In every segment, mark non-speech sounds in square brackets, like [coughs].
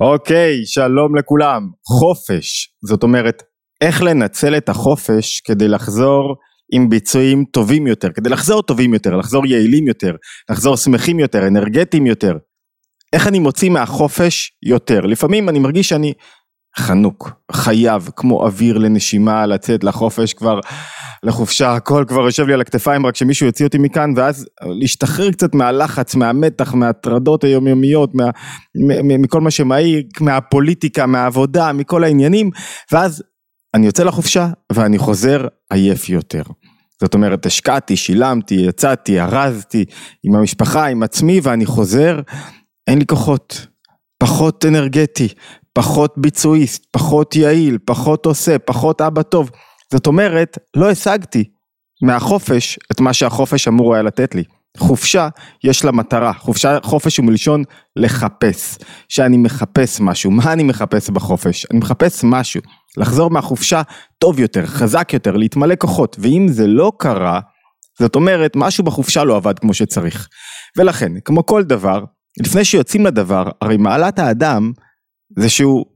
אוקיי, שלום לכולם. חופש, זאת אומרת, איך לנצל את החופש כדי לחזור עם ביצועים טובים יותר, כדי לחזור טובים יותר, לחזור יעילים יותר, לחזור שמחים יותר, אנרגטיים יותר. איך אני מוציא מהחופש יותר? לפעמים אני מרגיש שאני חנוק, חייב, כמו אוויר לנשימה, לצאת לחופש כבר, לחופשה, הכל כבר יושב לי על הכתפיים, רק שמישהו יוציא אותי מכאן, ואז להשתחרר קצת מהלחץ, מהמתח, מההטרדות היומיומיות, מה, מכל מה שמעיק, מהפוליטיקה, מהעבודה, מכל העניינים, ואז אני יוצא לחופשה ואני חוזר עייף יותר. זאת אומרת, השקעתי, שילמתי, יצאתי, ארזתי עם המשפחה, עם עצמי, ואני חוזר, אין לי כוחות, פחות אנרגטי, פחות ביצועיסט, פחות יעיל, פחות עושה, פחות אבא טוב. זאת אומרת, לא השגתי מהחופש את מה שהחופש אמור היה לתת לי. חופשה יש לה מטרה, חופשה, חופש הוא מלשון לחפש, שאני מחפש משהו, מה אני מחפש בחופש? אני מחפש משהו, לחזור מהחופשה טוב יותר, חזק יותר, להתמלא כוחות, ואם זה לא קרה, זאת אומרת משהו בחופשה לא עבד כמו שצריך. ולכן, כמו כל דבר, לפני שיוצאים לדבר, הרי מעלת האדם זה שהוא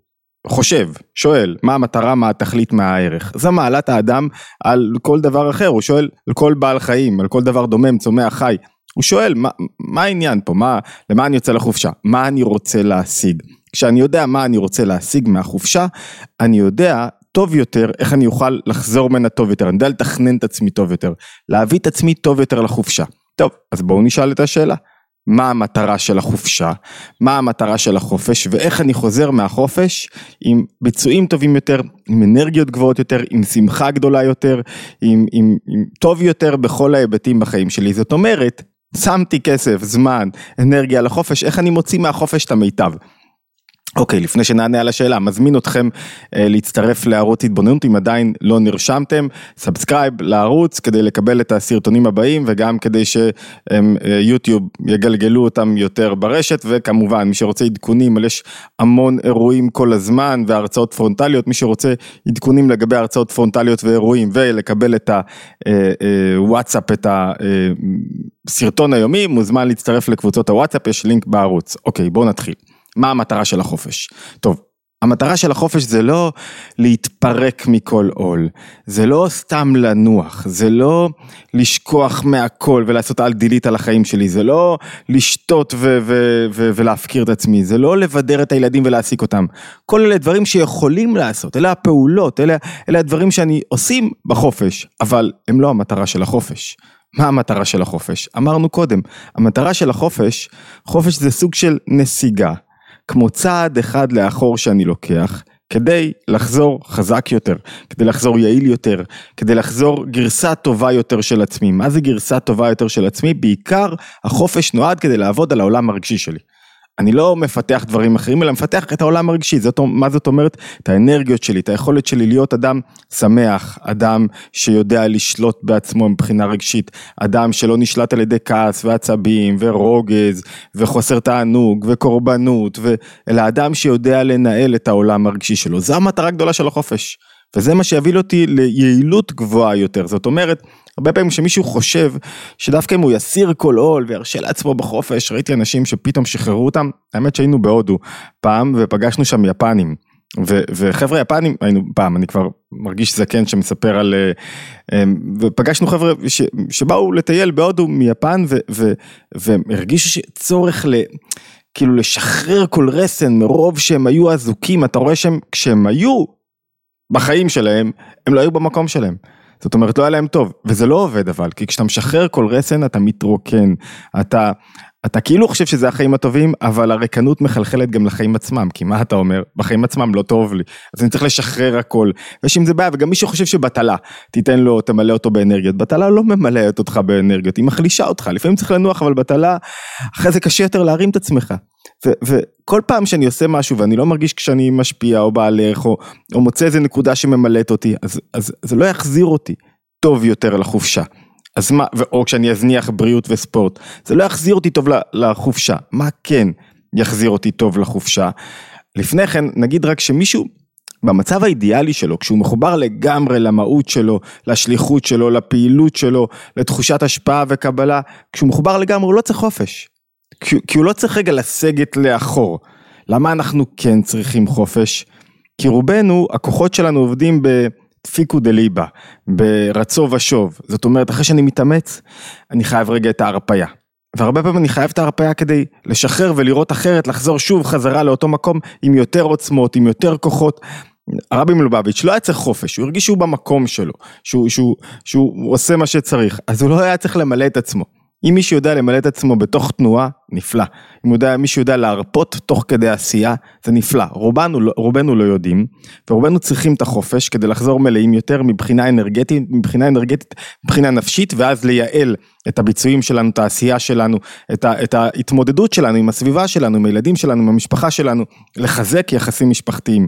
חושב, שואל, מה המטרה, מה התכלית, מה הערך. זו מעלת האדם על כל דבר אחר, הוא שואל על כל בעל חיים, על כל דבר דומם, צומח, חי. הוא שואל, מה, מה העניין פה, מה, למה אני יוצא לחופשה, מה אני רוצה להשיג. כשאני יודע מה אני רוצה להשיג מהחופשה, אני יודע טוב יותר איך אני אוכל לחזור ממנה טוב יותר, אני יודע לתכנן את עצמי טוב יותר, להביא את עצמי טוב יותר לחופשה. טוב, אז בואו נשאל את השאלה. מה המטרה של החופשה, מה המטרה של החופש ואיך אני חוזר מהחופש עם ביצועים טובים יותר, עם אנרגיות גבוהות יותר, עם שמחה גדולה יותר, עם, עם, עם טוב יותר בכל ההיבטים בחיים שלי. זאת אומרת, שמתי כסף, זמן, אנרגיה לחופש, איך אני מוציא מהחופש את המיטב. אוקיי, okay, לפני שנענה על השאלה, מזמין אתכם אה, להצטרף לערוץ התבוננות, אם עדיין לא נרשמתם, subscribe לערוץ כדי לקבל את הסרטונים הבאים וגם כדי שיוטיוב אה, יגלגלו אותם יותר ברשת, וכמובן מי שרוצה עדכונים, יש המון אירועים כל הזמן והרצאות פרונטליות, מי שרוצה עדכונים לגבי הרצאות פרונטליות ואירועים ולקבל את הוואטסאפ, אה, אה, את הסרטון היומי, מוזמן להצטרף לקבוצות הוואטסאפ, יש לינק בערוץ. אוקיי, בואו נתחיל. מה המטרה של החופש? טוב, המטרה של החופש זה לא להתפרק מכל עול, זה לא סתם לנוח, זה לא לשכוח מהכל ולעשות על דילית על החיים שלי, זה לא לשתות ו- ו- ו- ולהפקיר את עצמי, זה לא לבדר את הילדים ולהעסיק אותם. כל אלה דברים שיכולים לעשות, אלה הפעולות, אלה, אלה הדברים שאני עושים בחופש, אבל הם לא המטרה של החופש. מה המטרה של החופש? אמרנו קודם, המטרה של החופש, חופש זה סוג של נסיגה. כמו צעד אחד לאחור שאני לוקח, כדי לחזור חזק יותר, כדי לחזור יעיל יותר, כדי לחזור גרסה טובה יותר של עצמי. מה זה גרסה טובה יותר של עצמי? בעיקר החופש נועד כדי לעבוד על העולם הרגשי שלי. אני לא מפתח דברים אחרים, אלא מפתח את העולם הרגשי, זאת, מה זאת אומרת? את האנרגיות שלי, את היכולת שלי להיות אדם שמח, אדם שיודע לשלוט בעצמו מבחינה רגשית, אדם שלא נשלט על ידי כעס ועצבים ורוגז וחוסר תענוג וקורבנות, ו... אלא אדם שיודע לנהל את העולם הרגשי שלו, זו המטרה הגדולה של החופש. וזה מה שיביא אותי ליעילות גבוהה יותר, זאת אומרת, הרבה פעמים כשמישהו חושב שדווקא אם הוא יסיר כל עול וירשה לעצמו בחופש, ראיתי אנשים שפתאום שחררו אותם, האמת שהיינו בהודו פעם ופגשנו שם יפנים. ו- וחבר'ה יפנים, היינו פעם, אני כבר מרגיש זקן שמספר על... אה, אה, ופגשנו חבר'ה ש- שבאו לטייל בהודו מיפן ו- ו- והם הרגישו שצורך ל... כאילו לשחרר כל רסן מרוב שהם היו אזוקים, אתה רואה שהם, כשהם היו בחיים שלהם, הם לא היו במקום שלהם. זאת אומרת לא היה להם טוב, וזה לא עובד אבל, כי כשאתה משחרר כל רסן אתה מתרוקן, אתה, אתה כאילו חושב שזה החיים הטובים, אבל הריקנות מחלחלת גם לחיים עצמם, כי מה אתה אומר? בחיים עצמם לא טוב לי, אז אני צריך לשחרר הכל, ויש עם זה בעיה, וגם מי שחושב שבטלה, תיתן לו, תמלא אותו באנרגיות, בטלה לא ממלאת אותך באנרגיות, היא מחלישה אותך, לפעמים צריך לנוח, אבל בטלה, אחרי זה קשה יותר להרים את עצמך. וכל פעם שאני עושה משהו ואני לא מרגיש כשאני משפיע או בעל ערך או, או מוצא איזה נקודה שממלאת אותי, אז, אז זה לא יחזיר אותי טוב יותר לחופשה. אז מה, או כשאני אזניח בריאות וספורט, זה לא יחזיר אותי טוב לחופשה. מה כן יחזיר אותי טוב לחופשה? לפני כן, נגיד רק שמישהו במצב האידיאלי שלו, כשהוא מחובר לגמרי למהות שלו, לשליחות שלו, לפעילות שלו, לתחושת השפעה וקבלה, כשהוא מחובר לגמרי הוא לא צריך חופש. כי, כי הוא לא צריך רגע לסגת לאחור. למה אנחנו כן צריכים חופש? כי רובנו, הכוחות שלנו עובדים בדפיקו דליבה, ברצו ושוב. זאת אומרת, אחרי שאני מתאמץ, אני חייב רגע את ההרפייה. והרבה פעמים אני חייב את ההרפאיה כדי לשחרר ולראות אחרת, לחזור שוב חזרה לאותו מקום עם יותר עוצמות, עם יותר כוחות. הרבי מלובביץ' לא היה צריך חופש, הוא הרגיש שהוא במקום שלו, שהוא, שהוא, שהוא עושה מה שצריך, אז הוא לא היה צריך למלא את עצמו. אם מישהו יודע למלא את עצמו בתוך תנועה, נפלא. אם יודע, מישהו יודע להרפות תוך כדי עשייה, זה נפלא. רובנו, לא, רובנו לא יודעים, ורובנו צריכים את החופש כדי לחזור מלאים יותר מבחינה אנרגטית, מבחינה אנרגטית, מבחינה נפשית, ואז לייעל את הביצועים שלנו, את העשייה שלנו, את, ה, את ההתמודדות שלנו עם הסביבה שלנו, עם הילדים שלנו, עם המשפחה שלנו, לחזק יחסים משפחתיים.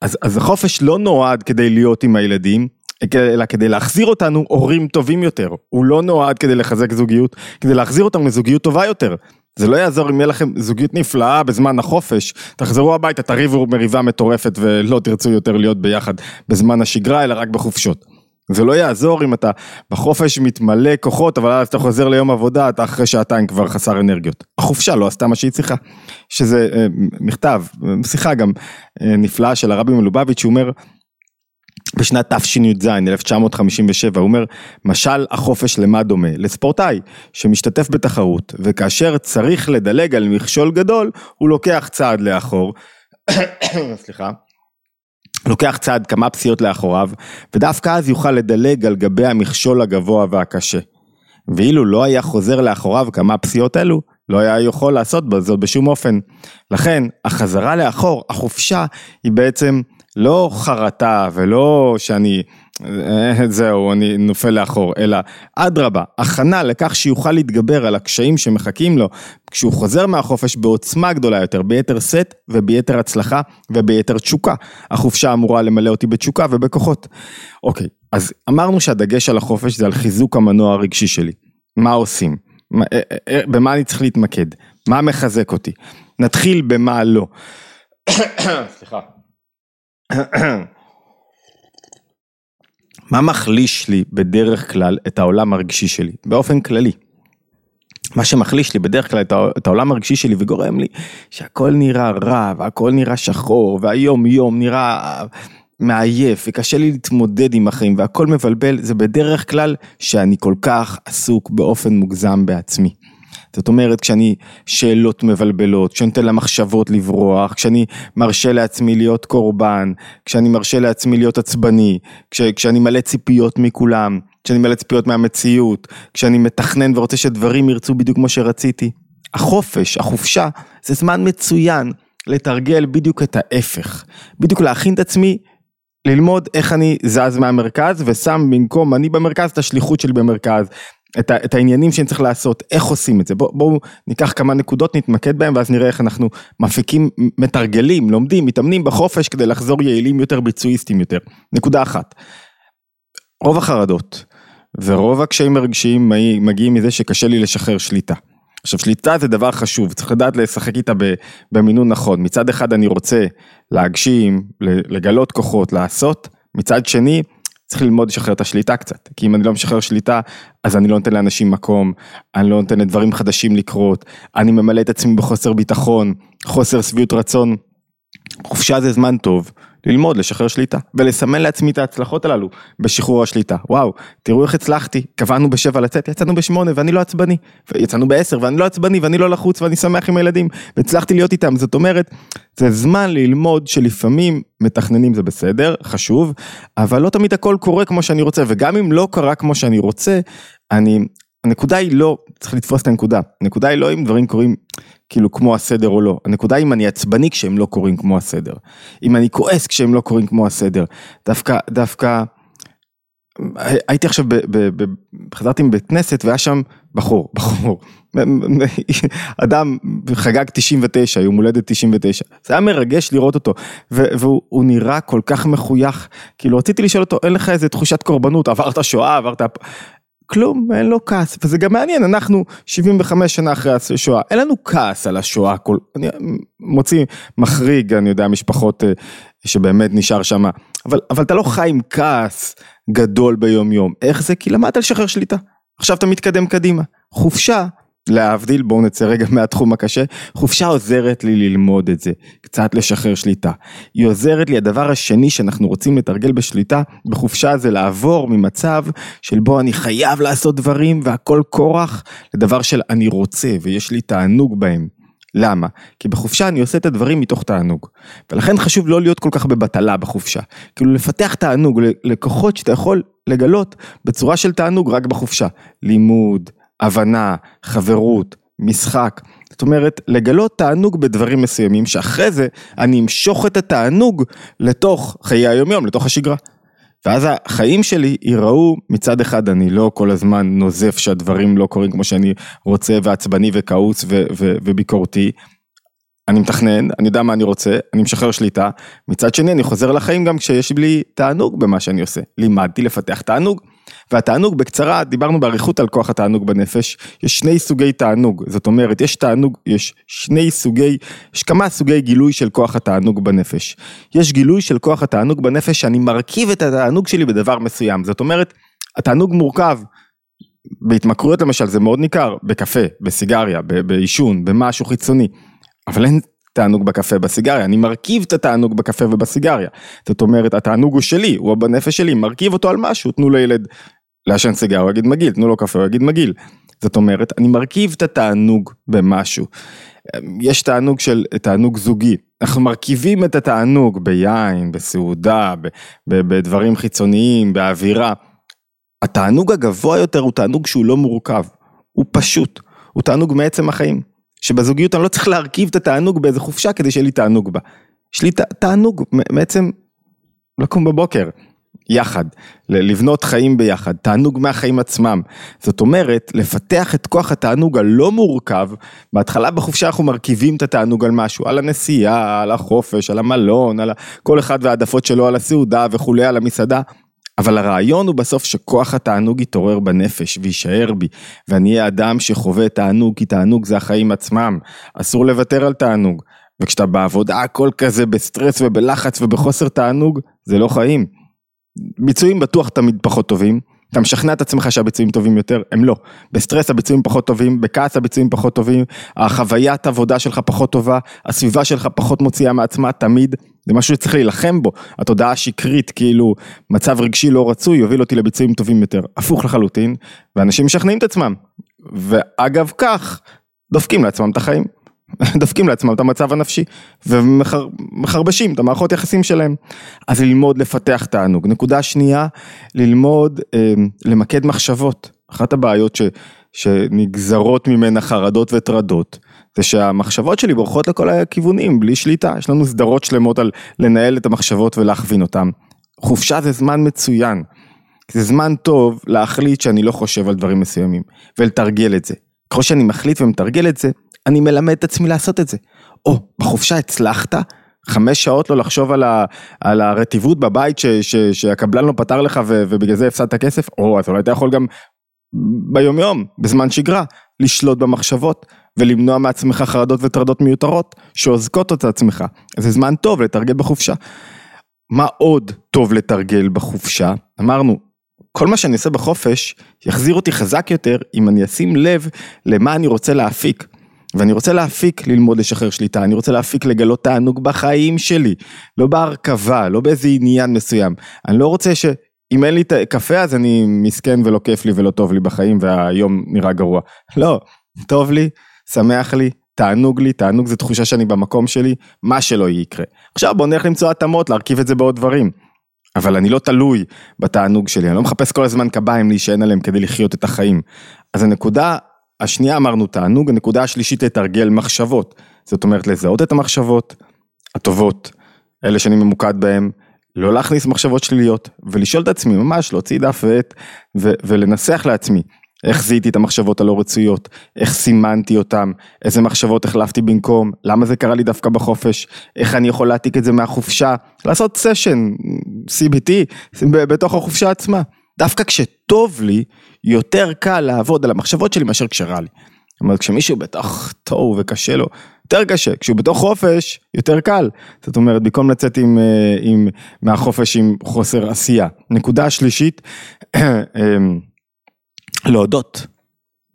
אז, אז החופש לא נועד כדי להיות עם הילדים, אלא כדי להחזיר אותנו הורים טובים יותר, הוא לא נועד כדי לחזק זוגיות, כדי להחזיר אותנו לזוגיות טובה יותר. זה לא יעזור אם יהיה לכם זוגיות נפלאה בזמן החופש, תחזרו הביתה, תריבו מריבה מטורפת ולא תרצו יותר להיות ביחד בזמן השגרה, אלא רק בחופשות. זה לא יעזור אם אתה בחופש מתמלא כוחות, אבל אז אתה חוזר ליום עבודה, אתה אחרי שעתיים כבר חסר אנרגיות. החופשה לא עשתה מה שהיא צריכה. שזה אה, מכתב, שיחה גם אה, נפלאה של הרבי מלובביץ', שהוא אומר, בשנת תשי"ז 1957 הוא אומר משל החופש למה דומה? לספורטאי שמשתתף בתחרות וכאשר צריך לדלג על מכשול גדול הוא לוקח צעד לאחור [coughs] סליחה לוקח צעד כמה פסיעות לאחוריו ודווקא אז יוכל לדלג על גבי המכשול הגבוה והקשה. ואילו לא היה חוזר לאחוריו כמה פסיעות אלו לא היה יכול לעשות זאת בשום אופן. לכן החזרה לאחור החופשה היא בעצם לא חרטה ולא שאני, אה, זהו, אני נופל לאחור, אלא אדרבה, הכנה לכך שיוכל להתגבר על הקשיים שמחכים לו כשהוא חוזר מהחופש בעוצמה גדולה יותר, ביתר שאת וביתר הצלחה וביתר תשוקה. החופשה אמורה למלא אותי בתשוקה ובכוחות. אוקיי, אז אמרנו שהדגש על החופש זה על חיזוק המנוע הרגשי שלי. מה עושים? אה, אה, במה אני צריך להתמקד? מה מחזק אותי? נתחיל במה לא. [coughs] סליחה. מה מחליש לי בדרך כלל את העולם הרגשי שלי, באופן כללי? מה שמחליש לי בדרך כלל את העולם הרגשי שלי וגורם לי שהכל נראה רע והכל נראה שחור והיום יום נראה מעייף וקשה לי להתמודד עם החיים והכל מבלבל זה בדרך כלל שאני כל כך עסוק באופן מוגזם בעצמי. זאת אומרת, כשאני שאלות מבלבלות, כשאני נותן למחשבות לברוח, כשאני מרשה לעצמי להיות קורבן, כשאני מרשה לעצמי להיות עצבני, כש, כשאני מלא ציפיות מכולם, כשאני מלא ציפיות מהמציאות, כשאני מתכנן ורוצה שדברים ירצו בדיוק כמו שרציתי. החופש, החופשה, זה זמן מצוין לתרגל בדיוק את ההפך. בדיוק להכין את עצמי ללמוד איך אני זז מהמרכז ושם במקום אני במרכז את השליחות שלי במרכז, את, ה, את העניינים שאני צריך לעשות, איך עושים את זה. בואו בוא ניקח כמה נקודות, נתמקד בהם ואז נראה איך אנחנו מפיקים, מתרגלים, לומדים, מתאמנים בחופש כדי לחזור יעילים יותר, ביצועיסטים יותר. נקודה אחת, רוב החרדות ורוב הקשיים הרגשיים מגיעים מזה שקשה לי לשחרר שליטה. עכשיו שליטה זה דבר חשוב, צריך לדעת לשחק איתה במינון נכון. מצד אחד אני רוצה להגשים, לגלות כוחות, לעשות, מצד שני צריך ללמוד לשחרר את השליטה קצת, כי אם אני לא משחרר שליטה, אז אני לא נותן לאנשים מקום, אני לא נותן לדברים חדשים לקרות, אני ממלא את עצמי בחוסר ביטחון, חוסר שביעות רצון. חופשה זה זמן טוב ללמוד, לשחרר שליטה, ולסמן לעצמי את ההצלחות הללו בשחרור השליטה. וואו, תראו איך הצלחתי, קבענו בשבע לצאת, יצאנו בשמונה ואני לא עצבני, יצאנו בעשר ואני לא עצבני ואני לא לחוץ ואני שמח עם הילדים, והצלחתי להיות איתם, זאת אומרת, זה זמן ללמוד שלפעמים מתכננים זה בסדר, חשוב, אבל לא תמיד הכל קורה כמו שאני רוצה, וגם אם לא קרה כמו שאני רוצה, אני, הנקודה היא לא, צריך לתפוס את הנקודה, הנקודה היא לא אם דברים קורים כאילו כמו הסדר או לא, הנקודה היא אם אני עצבני כשהם לא קורים כמו הסדר, אם אני כועס כשהם לא קורים כמו הסדר, דווקא, דווקא, הייתי עכשיו, ב, ב, ב, חזרתי מבית כנסת והיה שם בחור, [laughs] בחור, אדם חגג 99, יום הולדת 99, זה היה מרגש לראות אותו, והוא נראה כל כך מחוייך, כאילו רציתי לשאול אותו, אין לך איזה תחושת קורבנות, עברת שואה, עברת, כלום, אין לו כעס, וזה גם מעניין, אנחנו 75 שנה אחרי השואה, אין לנו כעס על השואה, כל, אני מוציא מחריג, אני יודע, משפחות אה, שבאמת נשאר שם, אבל, אבל אתה לא חי עם כעס גדול ביום יום, איך זה? כי למדת לשחרר שליטה, עכשיו אתה מתקדם קדימה, חופשה להבדיל, בואו נצא רגע מהתחום הקשה, חופשה עוזרת לי ללמוד את זה, קצת לשחרר שליטה. היא עוזרת לי, הדבר השני שאנחנו רוצים לתרגל בשליטה, בחופשה זה לעבור ממצב של בו אני חייב לעשות דברים והכל כורח, לדבר של אני רוצה ויש לי תענוג בהם. למה? כי בחופשה אני עושה את הדברים מתוך תענוג. ולכן חשוב לא להיות כל כך בבטלה בחופשה. כאילו לפתח תענוג, לקוחות שאתה יכול לגלות בצורה של תענוג רק בחופשה. לימוד, הבנה, חברות, משחק. זאת אומרת, לגלות תענוג בדברים מסוימים, שאחרי זה אני אמשוך את התענוג לתוך חיי היומיום, לתוך השגרה. ואז החיים שלי ייראו, מצד אחד אני לא כל הזמן נוזף שהדברים לא קורים כמו שאני רוצה ועצבני וכעוס וביקורתי. אני מתכנן, אני יודע מה אני רוצה, אני משחרר שליטה. מצד שני אני חוזר לחיים גם כשיש לי תענוג במה שאני עושה. לימדתי לפתח תענוג. והתענוג בקצרה, דיברנו באריכות על כוח התענוג בנפש, יש שני סוגי תענוג, זאת אומרת יש תענוג, יש שני סוגי, יש כמה סוגי גילוי של כוח התענוג בנפש. יש גילוי של כוח התענוג בנפש שאני מרכיב את התענוג שלי בדבר מסוים, זאת אומרת, התענוג מורכב, בהתמכרויות למשל זה מאוד ניכר, בקפה, בסיגריה, בעישון, במשהו חיצוני, אבל אין תענוג בקפה בסיגריה, אני מרכיב את התענוג בקפה ובסיגריה. זאת אומרת, התענוג הוא שלי, הוא בנפש שלי, מרכיב אותו על משהו, תנו לילד לעשן סיגריה, הוא יגיד מגעיל, תנו לו קפה, הוא יגיד מגעיל. זאת אומרת, אני מרכיב את התענוג במשהו. יש תענוג של, תענוג זוגי, אנחנו מרכיבים את התענוג ביין, בסעודה, בדברים חיצוניים, באווירה. התענוג הגבוה יותר הוא תענוג שהוא לא מורכב, הוא פשוט, הוא תענוג מעצם החיים. שבזוגיות אני לא צריך להרכיב את התענוג באיזה חופשה כדי שיהיה לי תענוג בה. יש לי תענוג בעצם לקום בבוקר, יחד, לבנות חיים ביחד, תענוג מהחיים עצמם. זאת אומרת, לפתח את כוח התענוג הלא מורכב, בהתחלה בחופשה אנחנו מרכיבים את התענוג על משהו, על הנסיעה, על החופש, על המלון, על כל אחד והעדפות שלו, על הסעודה וכולי, על המסעדה. אבל הרעיון הוא בסוף שכוח התענוג יתעורר בנפש ויישאר בי, ואני אהיה אדם שחווה תענוג, כי תענוג זה החיים עצמם, אסור לוותר על תענוג. וכשאתה בעבודה הכל כזה בסטרס ובלחץ ובחוסר תענוג, זה לא חיים. ביצועים בטוח תמיד פחות טובים, אתה משכנע את עצמך שהביצועים טובים יותר, הם לא. בסטרס הביצועים פחות טובים, בכעס הביצועים פחות טובים, החוויית עבודה שלך פחות טובה, הסביבה שלך פחות מוציאה מעצמה תמיד, זה משהו שצריך להילחם בו. התודעה השקרית, כאילו מצב רגשי לא רצוי, יוביל אותי לביצועים טובים יותר. הפוך לחלוטין, ואנשים משכנעים את עצמם. ואגב כך, דופקים לעצמם את החיים. [laughs] דופקים לעצמם את המצב הנפשי ומחרבשים את המערכות יחסים שלהם. אז ללמוד לפתח תענוג. נקודה שנייה, ללמוד אה, למקד מחשבות. אחת הבעיות ש, שנגזרות ממנה חרדות וטרדות, זה שהמחשבות שלי בורחות לכל הכיוונים, בלי שליטה. יש לנו סדרות שלמות על לנהל את המחשבות ולהכווין אותן. חופשה זה זמן מצוין. זה זמן טוב להחליט שאני לא חושב על דברים מסוימים, ולתרגל את זה. ככל שאני מחליט ומתרגל את זה, אני מלמד את עצמי לעשות את זה. או, בחופשה הצלחת, חמש שעות לא לחשוב על, ה, על הרטיבות בבית ש, ש, שהקבלן לא פתר לך ו, ובגלל זה הפסדת כסף, או אז אולי אתה יכול גם ביומיום, בזמן שגרה, לשלוט במחשבות ולמנוע מעצמך חרדות וטרדות מיותרות שעוזקות את עצמך. זה זמן טוב לתרגל בחופשה. מה עוד טוב לתרגל בחופשה? אמרנו, כל מה שאני עושה בחופש יחזיר אותי חזק יותר אם אני אשים לב למה אני רוצה להפיק. ואני רוצה להפיק ללמוד לשחרר שליטה, אני רוצה להפיק לגלות תענוג בחיים שלי, לא בהרכבה, לא באיזה עניין מסוים. אני לא רוצה שאם אין לי קפה אז אני מסכן ולא כיף לי ולא טוב לי בחיים והיום נראה גרוע. לא, טוב לי, שמח לי, תענוג לי, תענוג זה תחושה שאני במקום שלי, מה שלא יקרה. עכשיו בוא נלך למצוא התאמות, להרכיב את זה בעוד דברים. אבל אני לא תלוי בתענוג שלי, אני לא מחפש כל הזמן קביים להישען עליהם כדי לחיות את החיים. אז הנקודה השנייה אמרנו תענוג, הנקודה השלישית לתרגל מחשבות. זאת אומרת לזהות את המחשבות הטובות, אלה שאני ממוקד בהן, לא להכניס מחשבות שליליות, ולשאול את עצמי, ממש להוציא דף ועט, ולנסח לעצמי, איך זיהיתי את המחשבות הלא רצויות, איך סימנתי אותם, איזה מחשבות החלפתי במקום, למה זה קרה לי דווקא בחופש, איך אני יכול להעתיק את זה מהחופשה, לעשות סשן, CBT, בתוך החופשה עצמה. דווקא כשטוב לי, יותר קל לעבוד על המחשבות שלי מאשר כשרע לי. אומרת, כשמישהו בתוך תוהו וקשה לו, יותר קשה, כשהוא בתוך חופש, יותר קל. זאת אומרת, במקום לצאת עם, אה, עם, מהחופש עם חוסר עשייה. נקודה שלישית, [clears throat] אמ, להודות,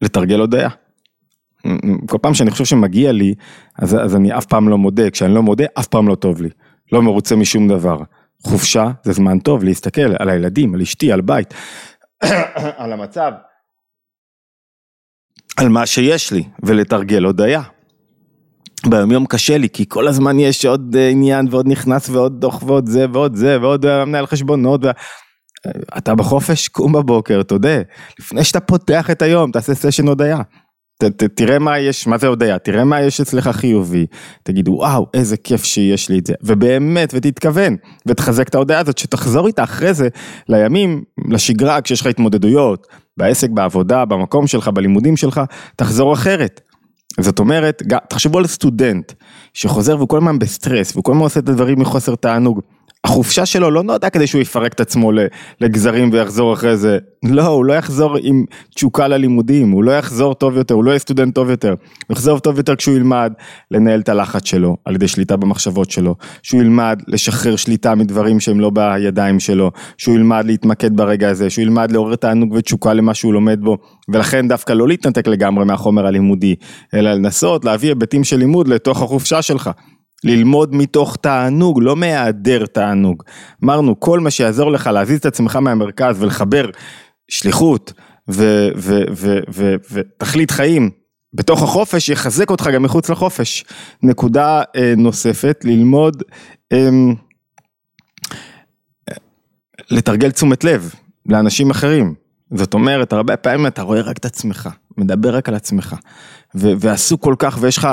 לתרגל הודיה. כל פעם שאני חושב שמגיע לי, אז, אז אני אף פעם לא מודה, כשאני לא מודה, אף פעם לא טוב לי. לא מרוצה משום דבר. חופשה זה זמן טוב להסתכל על הילדים, על אשתי, על בית, [coughs] על המצב, על מה שיש לי, ולתרגל הודיה. ביום יום קשה לי, כי כל הזמן יש עוד אה, עניין ועוד נכנס ועוד דוח ועוד זה ועוד זה ועוד אה, מנהל חשבונות. וה... אתה בחופש, קום בבוקר, תודה, לפני שאתה פותח את היום, תעשה סשן הודיה. ת, ת, תראה מה יש, מה זה הודיה, תראה מה יש אצלך חיובי, תגידו וואו איזה כיף שיש לי את זה, ובאמת ותתכוון, ותחזק את ההודיה הזאת, שתחזור איתה אחרי זה לימים, לשגרה, כשיש לך התמודדויות, בעסק, בעבודה, במקום שלך, בלימודים שלך, תחזור אחרת. זאת אומרת, תחשבו על סטודנט שחוזר והוא כל הזמן בסטרס, והוא כל הזמן עושה את הדברים מחוסר תענוג. החופשה שלו לא נועדה כדי שהוא יפרק את עצמו לגזרים ויחזור אחרי זה, לא, הוא לא יחזור עם תשוקה ללימודים, הוא לא יחזור טוב יותר, הוא לא יהיה סטודנט טוב יותר, הוא יחזור טוב יותר כשהוא ילמד לנהל את הלחץ שלו, על ידי שליטה במחשבות שלו, שהוא ילמד לשחרר שליטה מדברים שהם לא בידיים שלו, שהוא ילמד להתמקד ברגע הזה, שהוא ילמד לעורר תענוג ותשוקה למה שהוא לומד בו, ולכן דווקא לא להתנתק לגמרי מהחומר הלימודי, אלא לנסות להביא היבטים של לימוד לתוך החופשה שלך. ללמוד מתוך תענוג, לא מהיעדר תענוג. אמרנו, כל מה שיעזור לך להזיז את עצמך מהמרכז ולחבר שליחות ותכלית חיים בתוך החופש, יחזק אותך גם מחוץ לחופש. נקודה אה, נוספת, ללמוד, אה, לתרגל תשומת לב לאנשים אחרים. זאת אומרת, הרבה פעמים אתה רואה רק את עצמך, מדבר רק על עצמך, ועסוק כל כך ויש לך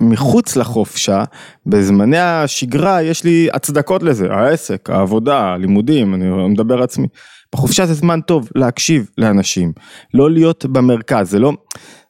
מחוץ לחופשה, בזמני השגרה יש לי הצדקות לזה, העסק, העבודה, הלימודים, אני מדבר עצמי. בחופשה זה זמן טוב להקשיב לאנשים, לא להיות במרכז, זה לא,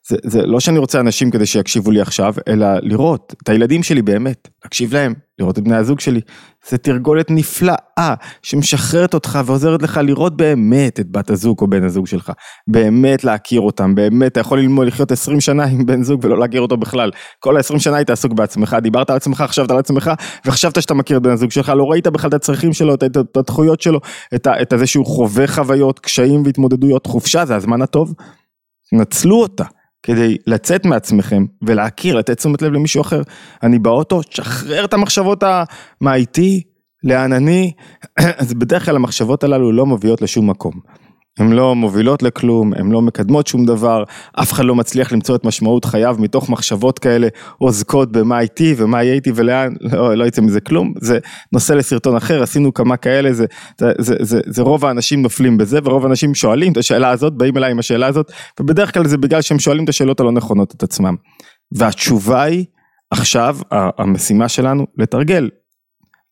זה, זה לא שאני רוצה אנשים כדי שיקשיבו לי עכשיו, אלא לראות את הילדים שלי באמת, להקשיב להם, לראות את בני הזוג שלי. זה תרגולת נפלאה שמשחררת אותך ועוזרת לך לראות באמת את בת הזוג או בן הזוג שלך. באמת להכיר אותם, באמת אתה יכול ללמוד לחיות 20 שנה עם בן זוג ולא להכיר אותו בכלל. כל ה-20 שנה היית עסוק בעצמך, דיברת על עצמך, חשבת על עצמך וחשבת שאתה מכיר את בן הזוג שלך, לא ראית בכלל את הצרכים שלו, את ההתפתחויות שלו, את, את זה שהוא חווה חוויות, קשיים והתמודדויות. חופשה זה הזמן הטוב, נצלו אותה. כדי לצאת מעצמכם ולהכיר, לתת תשומת לב למישהו אחר. אני באוטו, תשחרר את המחשבות ה... מה איתי, לאן אני, אז בדרך כלל המחשבות הללו לא מביאות לשום מקום. הן לא מובילות לכלום, הן לא מקדמות שום דבר, אף אחד לא מצליח למצוא את משמעות חייו מתוך מחשבות כאלה עוזקות במה איתי ומה יהיה איתי ולאן, לא, לא יצא מזה כלום, זה נושא לסרטון אחר, עשינו כמה כאלה, זה, זה, זה, זה, זה רוב האנשים נופלים בזה ורוב האנשים שואלים את השאלה הזאת, באים אליי עם השאלה הזאת, ובדרך כלל זה בגלל שהם שואלים את השאלות הלא נכונות את עצמם. והתשובה היא, עכשיו המשימה שלנו לתרגל.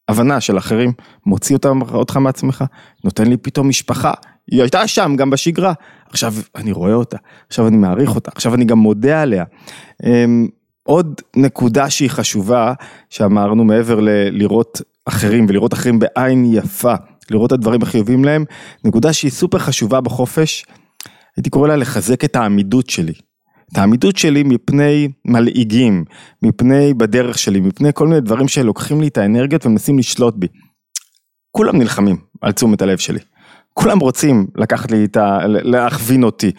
הבנה של אחרים, מוציא אותם, אותך מעצמך, נותן לי פתאום משפחה, היא הייתה שם גם בשגרה, עכשיו אני רואה אותה, עכשיו אני מעריך אותה, עכשיו אני גם מודה עליה. אמ, עוד נקודה שהיא חשובה, שאמרנו מעבר ללראות אחרים ולראות אחרים בעין יפה, לראות את הדברים החיובים להם, נקודה שהיא סופר חשובה בחופש, הייתי קורא לה לחזק את העמידות שלי. את העמידות שלי מפני מלעיגים, מפני בדרך שלי, מפני כל מיני דברים שלוקחים לי את האנרגיות ומנסים לשלוט בי. כולם נלחמים על תשומת הלב שלי. כולם רוצים לקחת לי את ה... להכווין אותי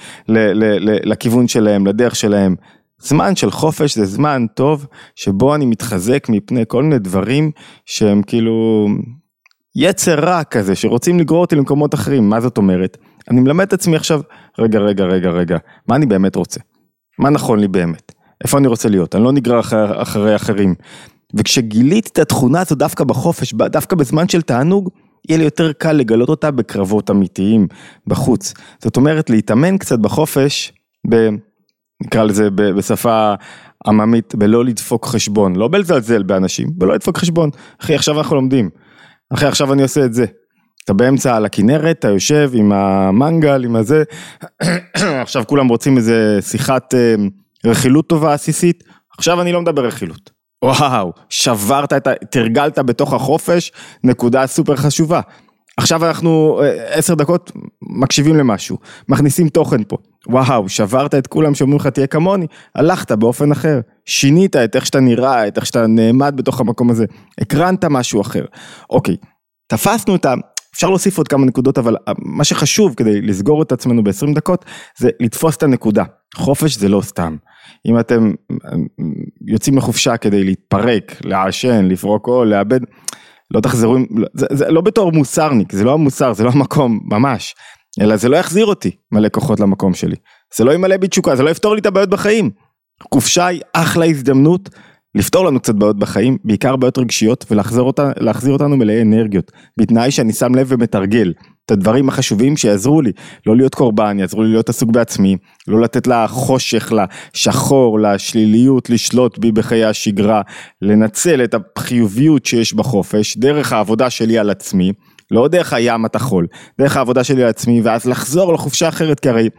לכיוון שלהם, לדרך שלהם. זמן של חופש זה זמן טוב שבו אני מתחזק מפני כל מיני דברים שהם כאילו יצר רע כזה שרוצים לגרור אותי למקומות אחרים, מה זאת אומרת? אני מלמד את עצמי עכשיו, רגע, רגע, רגע, רגע, מה אני באמת רוצה? מה נכון לי באמת? איפה אני רוצה להיות? אני לא נגרר אחרי, אחרי אחרים. וכשגיליתי את התכונה הזו דווקא בחופש, דווקא בזמן של תענוג, יהיה לי יותר קל לגלות אותה בקרבות אמיתיים בחוץ. זאת אומרת, להתאמן קצת בחופש, ב... נקרא לזה בשפה עממית, בלא לדפוק חשבון, לא בלזלזל באנשים, בלא לדפוק חשבון. אחי, עכשיו אנחנו לומדים. אחי, עכשיו אני עושה את זה. אתה באמצע על הכנרת, אתה יושב עם המנגל, עם הזה, [clears throat] עכשיו כולם רוצים איזה שיחת אה, רכילות טובה עסיסית, עכשיו אני לא מדבר רכילות. וואו, שברת את ה... תרגלת בתוך החופש, נקודה סופר חשובה. עכשיו אנחנו אה, עשר דקות מקשיבים למשהו, מכניסים תוכן פה. וואו, שברת את כולם שאומרים לך תהיה כמוני, הלכת באופן אחר, שינית את איך שאתה נראה, את איך שאתה נעמד בתוך המקום הזה, הקרנת משהו אחר. אוקיי, תפסנו את. אפשר להוסיף עוד כמה נקודות, אבל מה שחשוב כדי לסגור את עצמנו ב-20 דקות, זה לתפוס את הנקודה. חופש זה לא סתם. אם אתם יוצאים לחופשה כדי להתפרק, לעשן, לפרוק עול, לאבד, לא תחזרו, זה, זה לא בתור מוסרניק, זה לא המוסר, זה לא המקום, ממש, אלא זה לא יחזיר אותי מלא כוחות למקום שלי, זה לא ימלא בי תשוקה, זה לא יפתור לי את הבעיות בחיים. חופשה היא אחלה הזדמנות לפתור לנו קצת בעיות בחיים, בעיקר בעיות רגשיות, ולהחזיר אותה, אותנו מלאי אנרגיות, בתנאי שאני שם לב ומתרגל את הדברים החשובים שיעזרו לי, לא להיות קורבן, יעזרו לי להיות עסוק בעצמי, לא לתת לחושך, לשחור, לשליליות, לשלוט בי בחיי השגרה, לנצל את החיוביות שיש בחופש, דרך העבודה שלי על עצמי, לא דרך הים התחול, דרך העבודה שלי על עצמי, ואז לחזור לחופשה אחרת, כי הרי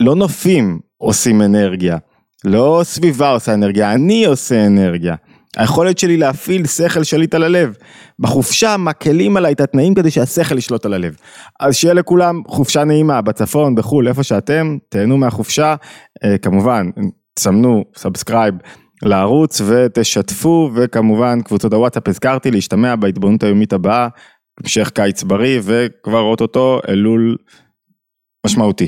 לא נופים עושים אנרגיה. לא סביבה עושה אנרגיה, אני עושה אנרגיה. היכולת שלי להפעיל שכל שליט על הלב. בחופשה מקלים עליי את התנאים כדי שהשכל ישלוט על הלב. אז שיהיה לכולם חופשה נעימה בצפון, בחו"ל, איפה שאתם, תהנו מהחופשה. אה, כמובן, תסמנו subscribe לערוץ ותשתפו, וכמובן קבוצות הוואטסאפ הזכרתי להשתמע בהתבוננות היומית הבאה, המשך קיץ בריא וכבר אוטוטו אלול משמעותי.